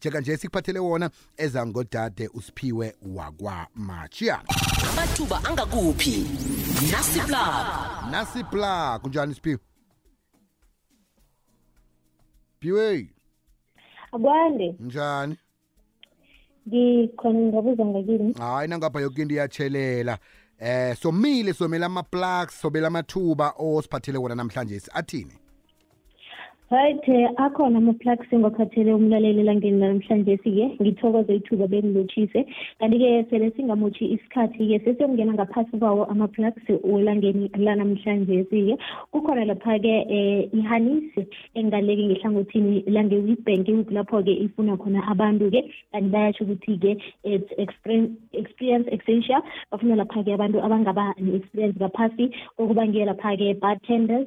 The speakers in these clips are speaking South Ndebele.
njekanje sikuphathele wona eza ngodade usiphiwe wakwamatshiya amathuba angakuphi nasipla nasipla kunjani siphiwe phiwe akwande njani ngikhona ngibabuza ngakini hayi nangapha yoke into iyatshelela eh somile somela ama-plugs sobela amathuba osiphathele wona namhlanje athini right eh, akhona ama-plugs engiwaphathele umlaleli elangeni lanamhlanje-ke ngithokoze ithuba bengilotshise kanti-ke sele singamotshi isikhathi-ke sesiyokungena ngaphasi kwawo ama-plugs welangeni lanamhlanje-ke kukhona lapha-ke um eh, ihanisi engaleki ngehlangothini lange-witbank kulapho-ke ifuna khona abantu-ke kanti bayasho ukuthi-ke it's experience essential bafuna lapha-ke abantu abangaba ne-experience ngaphasi okuba ngiyo lapha-ke bartenders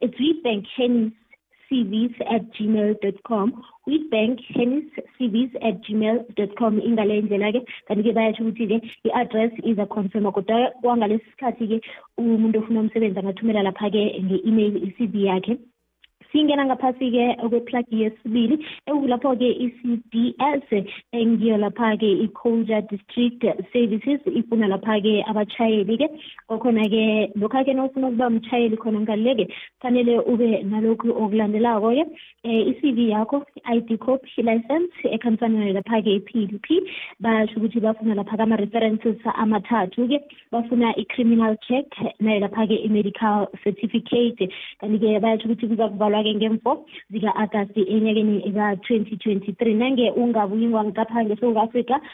It's webankhenniscvs at gmail.com webankhenniscvs at gmail.com ingale indlela-ke kanti-ke bayasho ukuthi-ke i-address iza confirma kodwa kwangalesi sikhathi-ke umuntu ofuna umsebenzi angathumela lapha-ke nge-email i-cv yakhe singena ngaphasi-ke okweplagi yesibili ekulapho-ke i-cd as engiyo lapha-ke i-coja district services ifuna lapha-ke abatshayeli-ke okhona-ke lokha-ke nawufuna ukuba mtshayeli khona ngaleke kufanele ube nalokhu okulandelako-ke um eh, i-c v yakho i-i d cop i-license ekhambisanayo lapha-ke i-p d p basho ukuthi bafuna lapha-ke ama-references amathathu-ke bafuna i-criminal check nayo lapha-ke i-medical certificate kanti-ke bayasho ukuthi kuza kuvalwa-ke ngemfo zika-agasti enyakeni ka-twenty twenty three nange ungabuyi ngangikapha ngesewula afrika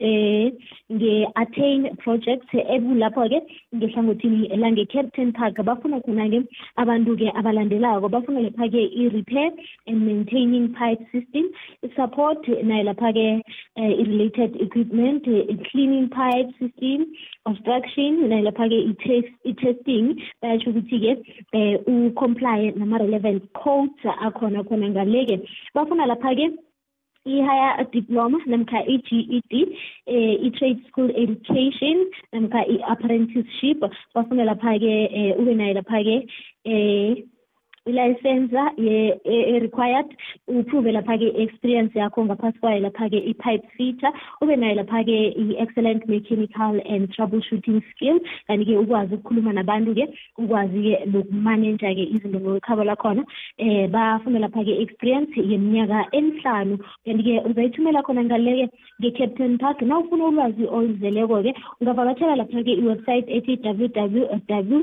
eh nge-attain project ekulapho-ke ngehlangothini lange-captain park bafuna khona-ke abantu-ke abalandelako bafuna lapha-ke i-repair and maintaining pipe system support naye lapha-ke eh, i-related equipment i-cleaning pipe system obstruction naye lapha-ke i-testing bayasho ukuthi-ke um ucomplye nama-relevant codes akhona khona ngale-ke bafuna lapha-ke i-higher diploma namkha i-GED eh, i-trade school education namkha i-apprenticeship bafuna lapha-ke eh, ube naye lapha-ke eh, ilayisensa e-required uprove lapha-ke i-experience yakho ngaphasi kwayo lapha-ke i-pipe feature ube nayo lapha-ke i-excellent mechanical and troubleshooting skill kanti-ke ukwazi ukukhuluma nabantu-ke ukwazi-ke nokumaneja-ke izinto ngokwekhabo lakhona eh bafuna lapha-ke experience yeminyaka emihlanu kanti-ke uzayithumela khona ngaleke nge-captain park na ufuna ulwazi oluzeleko-ke ungavakatshela lapha-ke iwebsite ethi www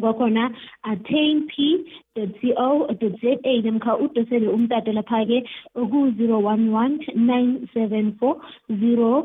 kwakhona attain p co za namkha udosele umtato lapha-ke ku-011 974 0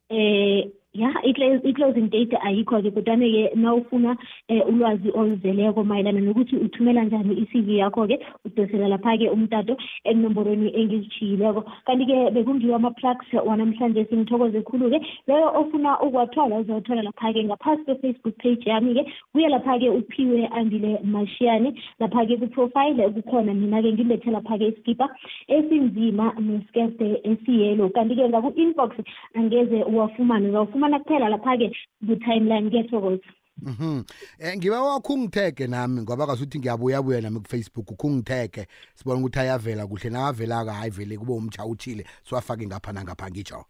eh ya i-closing date ayikho-ke kodwana-ke na ufuna um ulwazi oluzeleko mayelana nokuthi uthumela njani i-cv yakho-ke udosela lapha-ke umtato enomborweni engizitshiyileko kanti-ke bekungiwo ama-plugs wanamhlanje singithokoze khulu-ke leyo ofuna ukuwathola uzowathola lapha-ke ngaphasi kwe-facebook page yami-ke kuye lapha-ke uphiwe andile mashiyane lapha-ke ku-profile kukhona mina-ke ngilethe lapha-ke isikipa esinzima nesikerde esiyelo kanti-ke ngaku-inbox angeze uwafumane uzawufumana kuphela lapha-ke ku-timeline kuyathokoza Mhm. Eh ngiba wakhungitheke nami ngoba kasuthi ngiyabuyabuya nami kufacebook ukhungitheke sibona ukuthi ayavela kuhle nakavelaka hayivele kube umtsha uthile siwafake ngapha nangapha ngitsho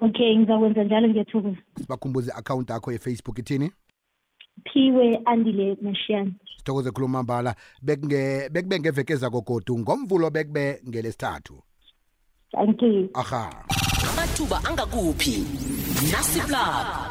okay ngizakwenza njalo ngiyathukuza sibakhumbuze i-akhawunti yakho yefacebook ithini phiwe andile mashiyana sithokoze khulu mambala bekube bekube ngeveke zakogodu ngomvulo bekube ngelesithathu thank you aha amathuba angakuphi nasiplab